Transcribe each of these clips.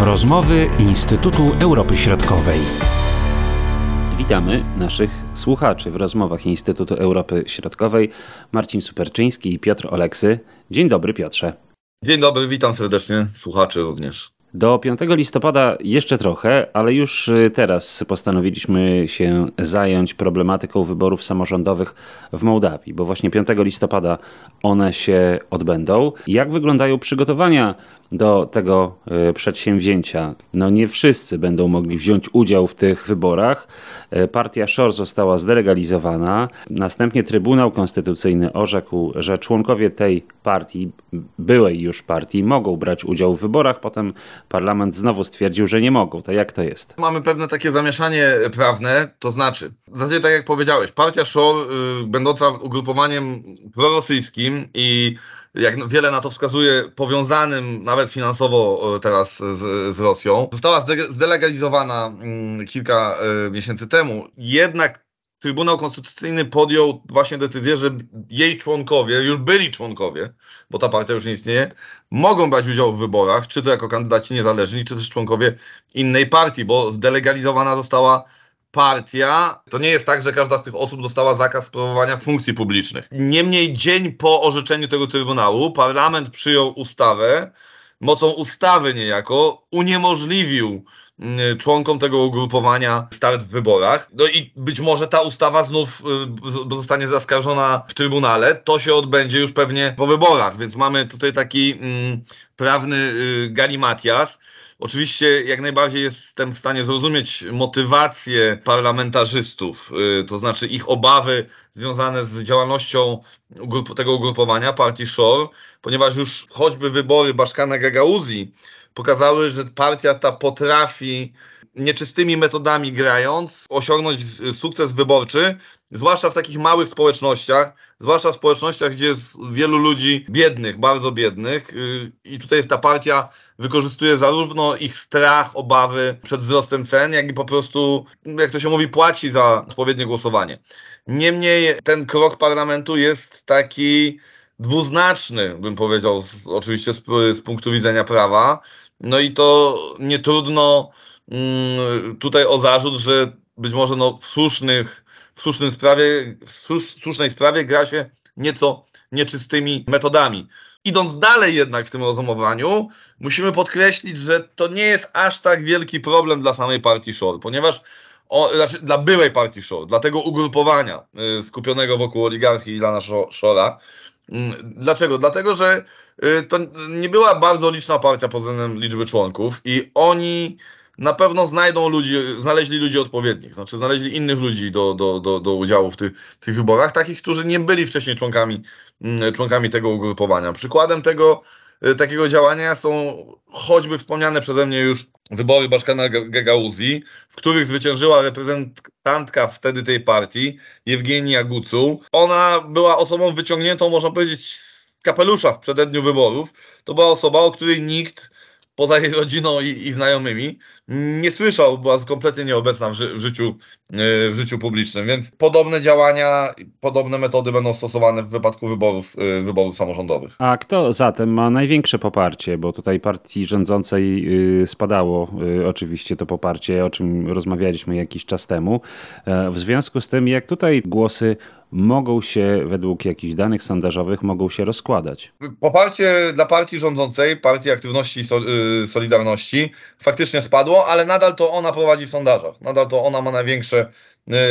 Rozmowy Instytutu Europy Środkowej. Witamy naszych słuchaczy w rozmowach Instytutu Europy Środkowej. Marcin Superczyński i Piotr Oleksy. Dzień dobry, Piotrze. Dzień dobry, witam serdecznie słuchaczy również. Do 5 listopada jeszcze trochę, ale już y, teraz postanowiliśmy się zająć problematyką wyborów samorządowych w Mołdawii, bo właśnie 5 listopada one się odbędą. Jak wyglądają przygotowania do tego e, przedsięwzięcia. No nie wszyscy będą mogli wziąć udział w tych wyborach. E, partia SZOR została zdelegalizowana. Następnie Trybunał Konstytucyjny orzekł, że członkowie tej partii, byłej już partii, mogą brać udział w wyborach. Potem parlament znowu stwierdził, że nie mogą. To jak to jest? Mamy pewne takie zamieszanie prawne, to znaczy, w zasadzie tak jak powiedziałeś, partia SZOR, y, będąca ugrupowaniem prorosyjskim i jak wiele na to wskazuje, powiązanym nawet finansowo e, teraz z, z Rosją. Została zdelegalizowana mm, kilka e, miesięcy temu. Jednak Trybunał Konstytucyjny podjął właśnie decyzję, że jej członkowie, już byli członkowie, bo ta partia już nie istnieje, mogą brać udział w wyborach, czy to jako kandydaci niezależni, czy też członkowie innej partii, bo zdelegalizowana została partia, to nie jest tak, że każda z tych osób dostała zakaz sprawowania funkcji publicznych. Niemniej dzień po orzeczeniu tego Trybunału parlament przyjął ustawę, mocą ustawy niejako uniemożliwił mm, członkom tego ugrupowania start w wyborach. No i być może ta ustawa znów y, zostanie zaskarżona w Trybunale. To się odbędzie już pewnie po wyborach, więc mamy tutaj taki mm, prawny y, galimatias. Oczywiście jak najbardziej jestem w stanie zrozumieć motywację parlamentarzystów, y, to znaczy ich obawy związane z działalnością tego ugrupowania, partii SHOR, ponieważ już choćby wybory Baszkana Gagauzji pokazały, że partia ta potrafi nieczystymi metodami grając osiągnąć sukces wyborczy, zwłaszcza w takich małych społecznościach, zwłaszcza w społecznościach, gdzie jest wielu ludzi biednych, bardzo biednych y, i tutaj ta partia wykorzystuje zarówno ich strach, obawy przed wzrostem cen, jak i po prostu, jak to się mówi, płaci za odpowiednie głosowanie. Niemniej ten krok parlamentu jest taki dwuznaczny, bym powiedział, oczywiście z, z punktu widzenia prawa. No i to nie trudno tutaj o zarzut, że być może no, w słusznych w, słusznym sprawie, w słusznej sprawie gra się nieco nieczystymi metodami. Idąc dalej jednak w tym rozumowaniu, musimy podkreślić, że to nie jest aż tak wielki problem dla samej partii Shore, ponieważ o, znaczy dla byłej partii Shore, dla tego ugrupowania y, skupionego wokół oligarchii Ilana Shore'a. Y, dlaczego? Dlatego, że y, to nie była bardzo liczna partia pod względem liczby członków i oni pewno znajdą ludzi, znaleźli ludzi odpowiednich, znaczy znaleźli innych ludzi do, do, do, do udziału w tych, tych wyborach, takich, którzy nie byli wcześniej członkami, mm, członkami tego ugrupowania. Przykładem tego y, takiego działania są choćby wspomniane przeze mnie już wybory Baszkana Gagauzji, w których zwyciężyła reprezentantka wtedy tej partii, Jewgenia Gucu. Ona była osobą wyciągniętą, można powiedzieć, z kapelusza w przededniu wyborów. To była osoba, o której nikt poza jej rodziną i, i znajomymi, nie słyszał, była kompletnie nieobecna w, ży, w, życiu, e, w życiu publicznym, więc podobne działania, podobne metody będą stosowane w wypadku wyborów, e, wyborów samorządowych. A kto zatem ma największe poparcie, bo tutaj partii rządzącej y, spadało y, oczywiście to poparcie, o czym rozmawialiśmy jakiś czas temu. E, w związku z tym, jak tutaj głosy mogą się, według jakichś danych sondażowych, mogą się rozkładać. Poparcie dla partii rządzącej, Partii Aktywności i y, Solidarności faktycznie spadło, ale nadal to ona prowadzi w sondażach. Nadal to ona ma największe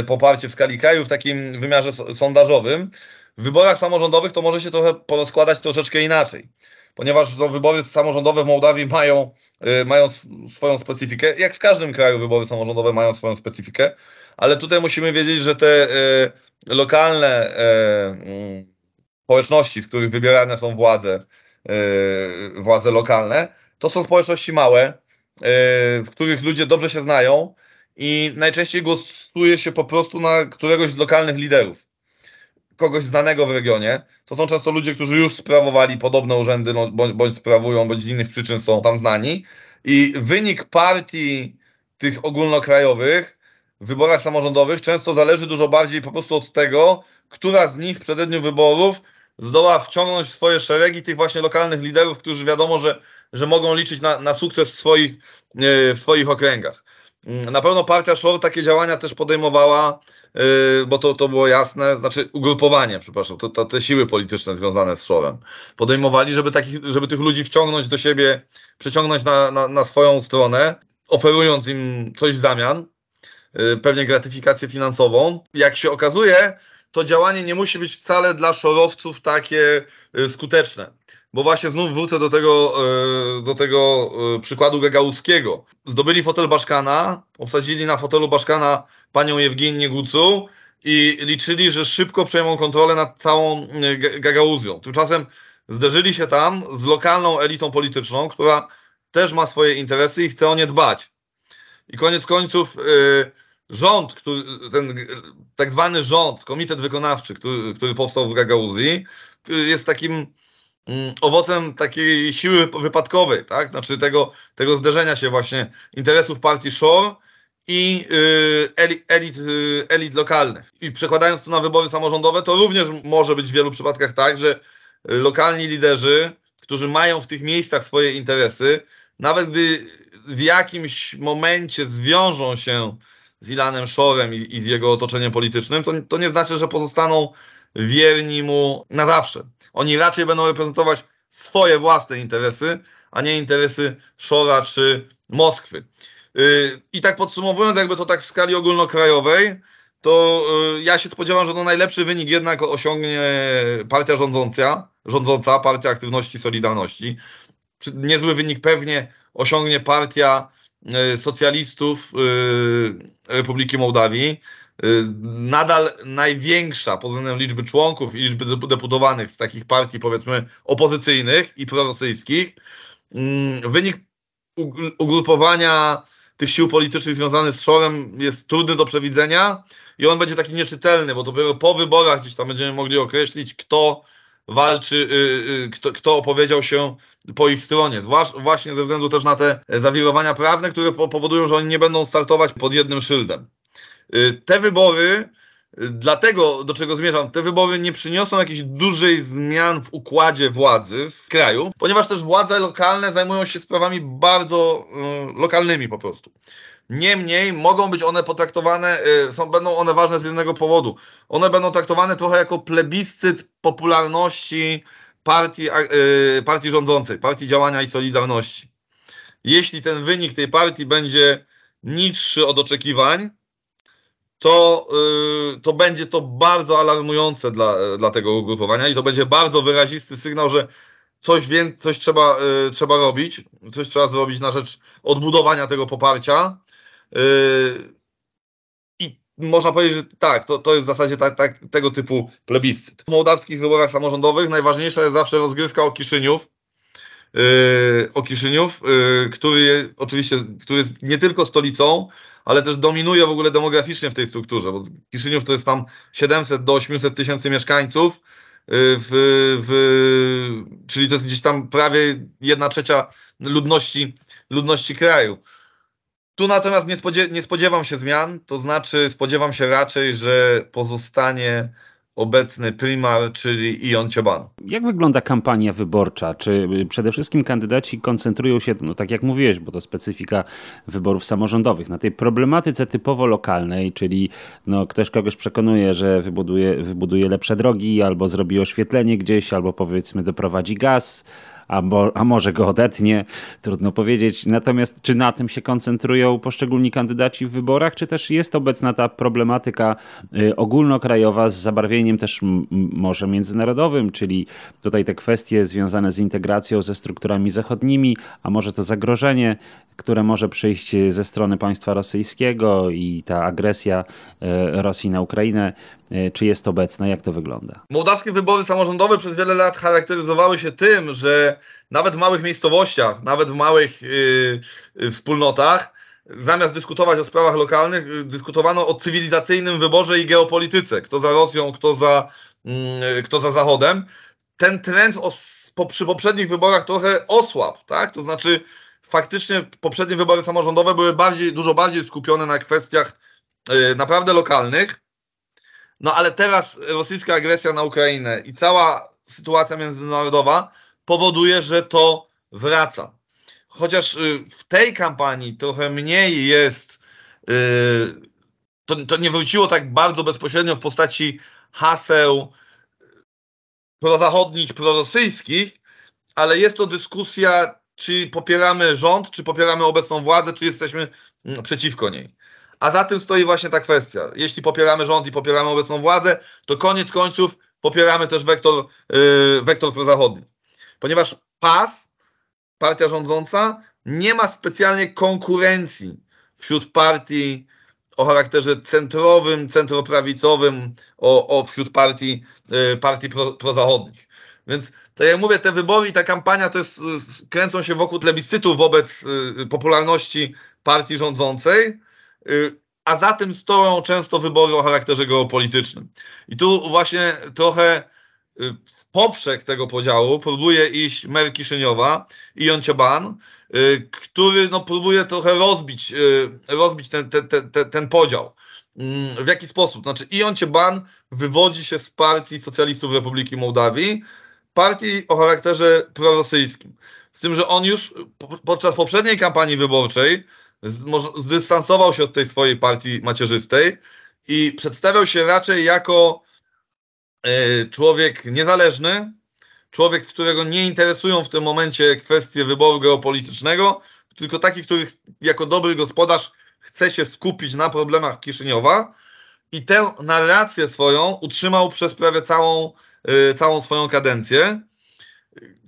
y, poparcie w skali kraju w takim wymiarze sondażowym. W wyborach samorządowych to może się trochę porozkładać troszeczkę inaczej ponieważ no, wybory samorządowe w Mołdawii mają, y, mają swoją specyfikę. Jak w każdym kraju wybory samorządowe mają swoją specyfikę, ale tutaj musimy wiedzieć, że te lokalne e, mm, społeczności, w których wybierane są władze, e, władze lokalne, to są społeczności małe, e, w których ludzie dobrze się znają i najczęściej głosuje się po prostu na któregoś z lokalnych liderów. Kogoś znanego w regionie. To są często ludzie, którzy już sprawowali podobne urzędy, no, bądź, bądź sprawują, bądź z innych przyczyn są tam znani. I wynik partii tych ogólnokrajowych w wyborach samorządowych często zależy dużo bardziej po prostu od tego, która z nich w przededniu wyborów zdoła wciągnąć w swoje szeregi tych właśnie lokalnych liderów, którzy wiadomo, że, że mogą liczyć na, na sukces w swoich, w swoich okręgach. Mm, na pewno partia Szor takie działania też podejmowała, yy, bo to, to było jasne, znaczy ugrupowanie, przepraszam, to, to, te siły polityczne związane z Szorem podejmowali, żeby, takich, żeby tych ludzi wciągnąć do siebie, przyciągnąć na, na, na swoją stronę, oferując im coś w zamian, pewnie gratyfikację finansową. Jak się okazuje, to działanie nie musi być wcale dla szorowców takie yy, skuteczne bo właśnie znów wrócę do tego, e, do tego przykładu Gagauskiego. Zdobyli fotel Baszkana, obsadzili na fotelu Baszkana panią Jewgenię Gucu i liczyli, że szybko przejmą kontrolę nad całą Gagauzją. Tymczasem zderzyli się tam z lokalną elitą polityczną, która też ma swoje interesy i chce o nie dbać. I koniec końców rząd, który, ten tak zwany rząd, komitet wykonawczy, który, który powstał w Gagauzji, jest takim Mm, owocem takiej siły wypadkowej, tak? Znaczy tego, tego zderzenia się właśnie interesów partii Shore i y, elit, y, elit lokalnych. I przekładając to na wybory samorządowe, to również może być w wielu przypadkach tak, że lokalni liderzy, którzy mają w tych miejscach swoje interesy, nawet gdy w jakimś momencie zwiążą się z Ilanem Shorem i, i z jego otoczeniem politycznym, to, to nie znaczy, że pozostaną wierni mu na zawsze. Oni raczej będą reprezentować swoje własne interesy, a nie interesy Szora czy Moskwy. Y, I tak podsumowując, jakby to tak w skali ogólnokrajowej, to y, ja się spodziewam, że no najlepszy wynik jednak osiągnie partia rządząca, rządząca Partia Aktywności Solidarności. Niezły wynik pewnie osiągnie partia socjalistów Republiki Mołdawii. Y, nadal największa pod względem liczby członków i liczby deputowanych z takich partii, powiedzmy, opozycyjnych i prorosyjskich. Mm, wynik ugrupowania tych sił politycznych związanych z Szorem jest trudny do przewidzenia i on będzie taki nieczytelny, bo dopiero po wyborach gdzieś tam będziemy mogli określić, kto walczy, y, y, kto, kto opowiedział się po ich stronie. Zwłaszcza właśnie ze względu też na te zawirowania prawne, które powodują, że oni nie będą startować pod jednym szyldem. Y, te wybory, dlatego do czego zmierzam, te wybory nie przyniosą jakichś dużej zmian w układzie władzy w kraju, ponieważ też władze lokalne zajmują się sprawami bardzo lokalnymi po prostu. Niemniej mogą być one potraktowane, y, są, będą one ważne z jednego powodu. One będą traktowane trochę jako plebiscyt popularności partii, y, partii rządzącej, partii działania i Solidarności. Jeśli ten wynik tej partii będzie niższy od oczekiwań, to, yy, to będzie to bardzo alarmujące dla, dla tego ugrupowania i to będzie bardzo wyrazisty sygnał, że coś, coś trzeba, trzeba robić, coś trzeba zrobić na rzecz odbudowania tego poparcia. Yy, I można powiedzieć, że tak, to, to jest w zasadzie tak, tak, tego typu plebiscyt. W mołdawskich wyborach samorządowych najważniejsza jest zawsze rozgrywka o Kiszyniów. Yy, o Kiszyniów, yy, który oczywiście który jest nie tylko stolicą, ale też dominuje w ogóle demograficznie w tej strukturze, bo Kiszyniów to jest tam 700 do 800 tysięcy mieszkańców, w, w, czyli to jest gdzieś tam prawie jedna trzecia ludności, ludności kraju. Tu natomiast nie, spodziew nie spodziewam się zmian, to znaczy spodziewam się raczej, że pozostanie obecny primar, czyli Ion Cioban. Jak wygląda kampania wyborcza? Czy y, przede wszystkim kandydaci koncentrują się, no tak jak mówiłeś, bo to specyfika wyborów samorządowych, na tej problematyce typowo lokalnej, czyli no, ktoś kogoś przekonuje, że wybuduje, wybuduje lepsze drogi, albo zrobi oświetlenie gdzieś, albo powiedzmy doprowadzi gaz, a, bo, a może go odetnie, trudno powiedzieć. Natomiast czy na tym się koncentrują poszczególni kandydaci w wyborach, czy też jest obecna ta problematyka y, ogólnokrajowa z zabarwieniem też może międzynarodowym, czyli tutaj te kwestie związane z integracją ze strukturami zachodnimi, a może to zagrożenie, które może przyjść ze strony państwa rosyjskiego i ta agresja y, Rosji na Ukrainę czy jest obecna? Jak to wygląda? Mołdawskie wybory samorządowe przez wiele lat charakteryzowały się tym, że nawet w małych miejscowościach, nawet w małych yy, wspólnotach, zamiast dyskutować o sprawach lokalnych, yy, dyskutowano o cywilizacyjnym wyborze i geopolityce. Kto za Rosją, kto za, yy, kto za Zachodem. Ten trend os, po, przy poprzednich wyborach trochę osłabł, tak? To znaczy faktycznie poprzednie wybory samorządowe były bardziej, dużo bardziej skupione na kwestiach naprawdę lokalnych, no ale teraz rosyjska agresja na Ukrainę i cała sytuacja międzynarodowa powoduje, że to wraca. Chociaż y, w tej kampanii trochę mniej jest, y, to, to nie wróciło tak bardzo bezpośrednio w postaci haseł prozachodnich, prorosyjskich, ale jest to dyskusja, czy popieramy rząd, czy popieramy obecną władzę, czy jesteśmy mm, przeciwko niej. A za tym stoi właśnie ta kwestia. Jeśli popieramy rząd i popieramy obecną władzę, to koniec końców popieramy też wektor, yy, wektor prozachodni. Ponieważ PAS, partia rządząca, nie ma specjalnie konkurencji wśród partii o charakterze centrowym, centroprawicowym, o, o wśród partii, yy, partii pro, prozachodnich. Więc tak jak mówię, te wybory i ta kampania to jest, yy, kręcą się wokół plebiscytu wobec yy, popularności partii rządzącej, a za tym stoją często wybory o charakterze geopolitycznym. I tu właśnie trochę y, w poprzek tego podziału próbuje iść mer Kiszyniowa, Ion Cioban, y, który no, próbuje trochę rozbić, y, rozbić ten, ten, ten, ten podział. Mm, w jaki sposób? Znaczy Ion Cioban wywodzi się z partii socjalistów Republiki Mołdawii, partii o charakterze prorosyjskim. Z tym, że on już podczas poprzedniej kampanii wyborczej zdystansował się od tej swojej partii macierzystej i przedstawiał się raczej jako e, człowiek niezależny, człowiek, którego nie interesują w tym momencie kwestie wyboru geopolitycznego, tylko taki, który jako dobry gospodarz chce się skupić na problemach Kiszyniowa i tę narrację swoją utrzymał przez prawie całą, e, całą swoją kadencję,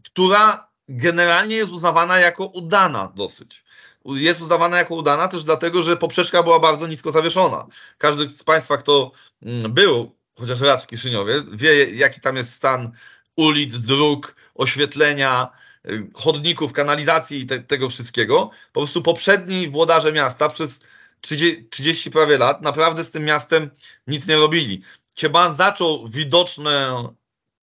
która generalnie jest uznawana jako udana dosyć jest uznawana jako udana też dlatego, że poprzeczka była bardzo nisko zawieszona. Każdy z Państwa, kto mm, był chociaż raz w Kiszyniowie, wie jaki tam jest stan ulic, dróg, oświetlenia, y, chodników, kanalizacji i te, tego wszystkiego. Po prostu poprzedni włodarze miasta przez 30, 30 prawie lat naprawdę z tym miastem nic nie robili. Cieban zaczął widoczne,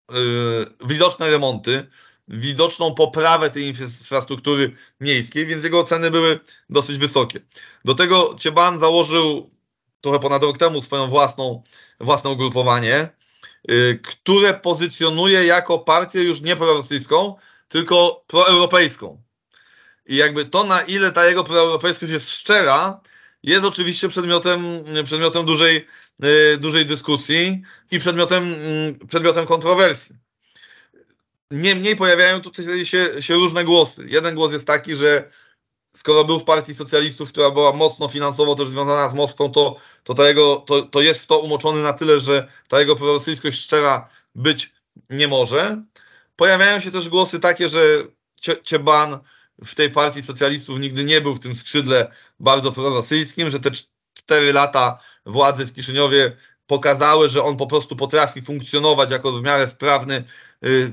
yy, widoczne remonty, widoczną poprawę tej infrastruktury miejskiej, więc jego ceny były dosyć wysokie. Do tego Cieban założył trochę ponad rok temu swoją własną, własne ugrupowanie, yy, które pozycjonuje jako partię już nie prorosyjską, tylko proeuropejską. I jakby to, na ile ta jego proeuropejskość jest szczera, jest oczywiście przedmiotem, przedmiotem dużej, yy, dużej dyskusji i przedmiotem, yy, przedmiotem kontrowersji. Niemniej pojawiają tutaj się, się różne głosy. Jeden głos jest taki, że skoro był w partii socjalistów, która była mocno finansowo też związana z Moskwą, to, to, ta jego, to, to jest w to umoczony na tyle, że ta jego prorosyjskość szczera być nie może. Pojawiają się też głosy takie, że Cieban w tej partii socjalistów nigdy nie był w tym skrzydle bardzo prorosyjskim, że te cztery lata władzy w Kiszyniowie pokazały, że on po prostu potrafi funkcjonować jako w miarę sprawny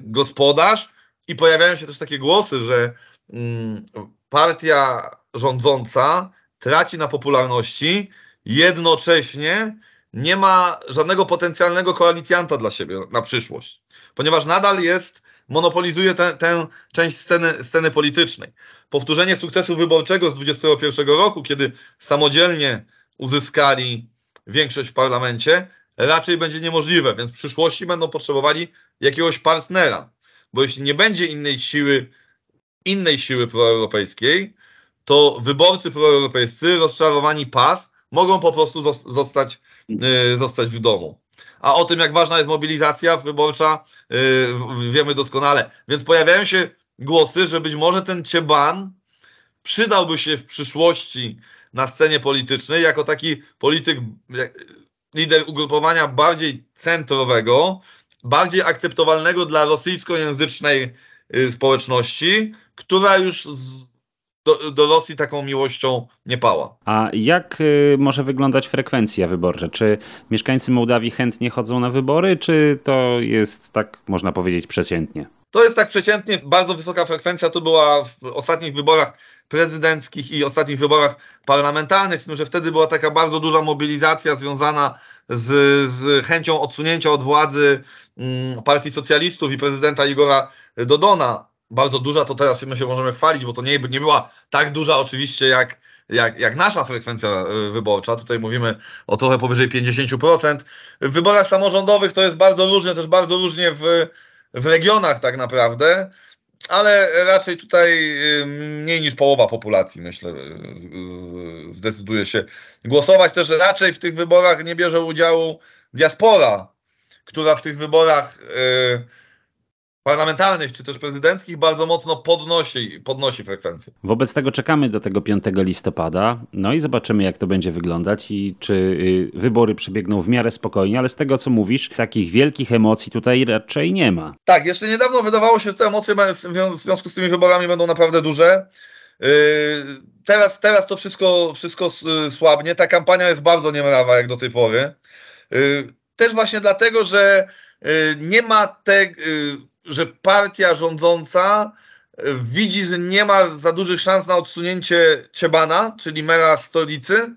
gospodarz. I pojawiają się też takie głosy, że mm, partia rządząca traci na popularności, jednocześnie nie ma żadnego potencjalnego koalicjanta dla siebie na przyszłość, ponieważ nadal jest, monopolizuje tę część sceny, sceny politycznej. Powtórzenie sukcesu wyborczego z 2021 roku, kiedy samodzielnie uzyskali większość w parlamencie, raczej będzie niemożliwe, więc w przyszłości będą potrzebowali jakiegoś partnera, bo jeśli nie będzie innej siły, innej siły proeuropejskiej, to wyborcy proeuropejscy, rozczarowani pas, mogą po prostu zostać, yy, zostać w domu. A o tym, jak ważna jest mobilizacja wyborcza, yy, wiemy doskonale. Więc pojawiają się głosy, że być może ten Cieban przydałby się w przyszłości na scenie politycznej jako taki polityk, lider ugrupowania bardziej centrowego, bardziej akceptowalnego dla rosyjskojęzycznej y, społeczności, która już z, do, do, Rosji taką miłością nie pała. A jak y, może wyglądać frekwencja wyborcza? Czy mieszkańcy Mołdawii chętnie chodzą na wybory, czy to jest tak, można powiedzieć, przeciętnie? To jest tak przeciętnie, bardzo wysoka frekwencja to była w ostatnich wyborach prezydenckich i ostatnich wyborach parlamentarnych, z tym, że wtedy była taka bardzo duża mobilizacja związana z, z chęcią odsunięcia od władzy mm, partii socjalistów i prezydenta Igora Dodona. Bardzo duża, to teraz my się możemy chwalić, bo to nie, nie była tak duża oczywiście jak, jak, jak nasza frekwencja y, wyborcza. Tutaj mówimy o trochę powyżej 50%. W wyborach samorządowych to jest bardzo różnie, też bardzo różnie w w regionach tak naprawdę, ale raczej tutaj y, mniej niż połowa populacji, myślę, z- zdecyduje się głosować. Też raczej w tych wyborach nie bierze udziału diaspora, która w tych wyborach y, parlamentarnych czy też prezydenckich bardzo mocno podnosi, podnosi frekwencję. Wobec tego czekamy do tego 5 listopada, no i zobaczymy, jak to będzie wyglądać i czy y, wybory przebiegną w miarę spokojnie, ale z tego, co mówisz, takich wielkich emocji tutaj raczej nie ma. Tak, jeszcze niedawno wydawało się, że te emocje w zwią- w związku z tymi wyborami będą naprawdę duże. Yy, Teraz, teraz to wszystko, wszystko s- słabnie. Ta kampania jest bardzo niemrawa jak do tej pory. Też właśnie dlatego, że nie ma te, yy, że partia rządząca yy, widzi, że nie ma za dużych szans na odsunięcie Ciebana, czyli mera stolicy,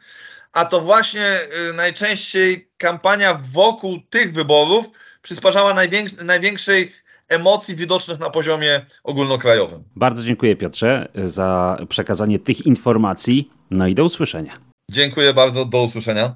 a to właśnie yy, najczęściej kampania wokół tych wyborów przysparzała najwięks- największej emocji widocznych na poziomie ogólnokrajowym. Bardzo dziękuję Piotrze za przekazanie tych informacji, no i do usłyszenia. Dziękuję bardzo, do usłyszenia.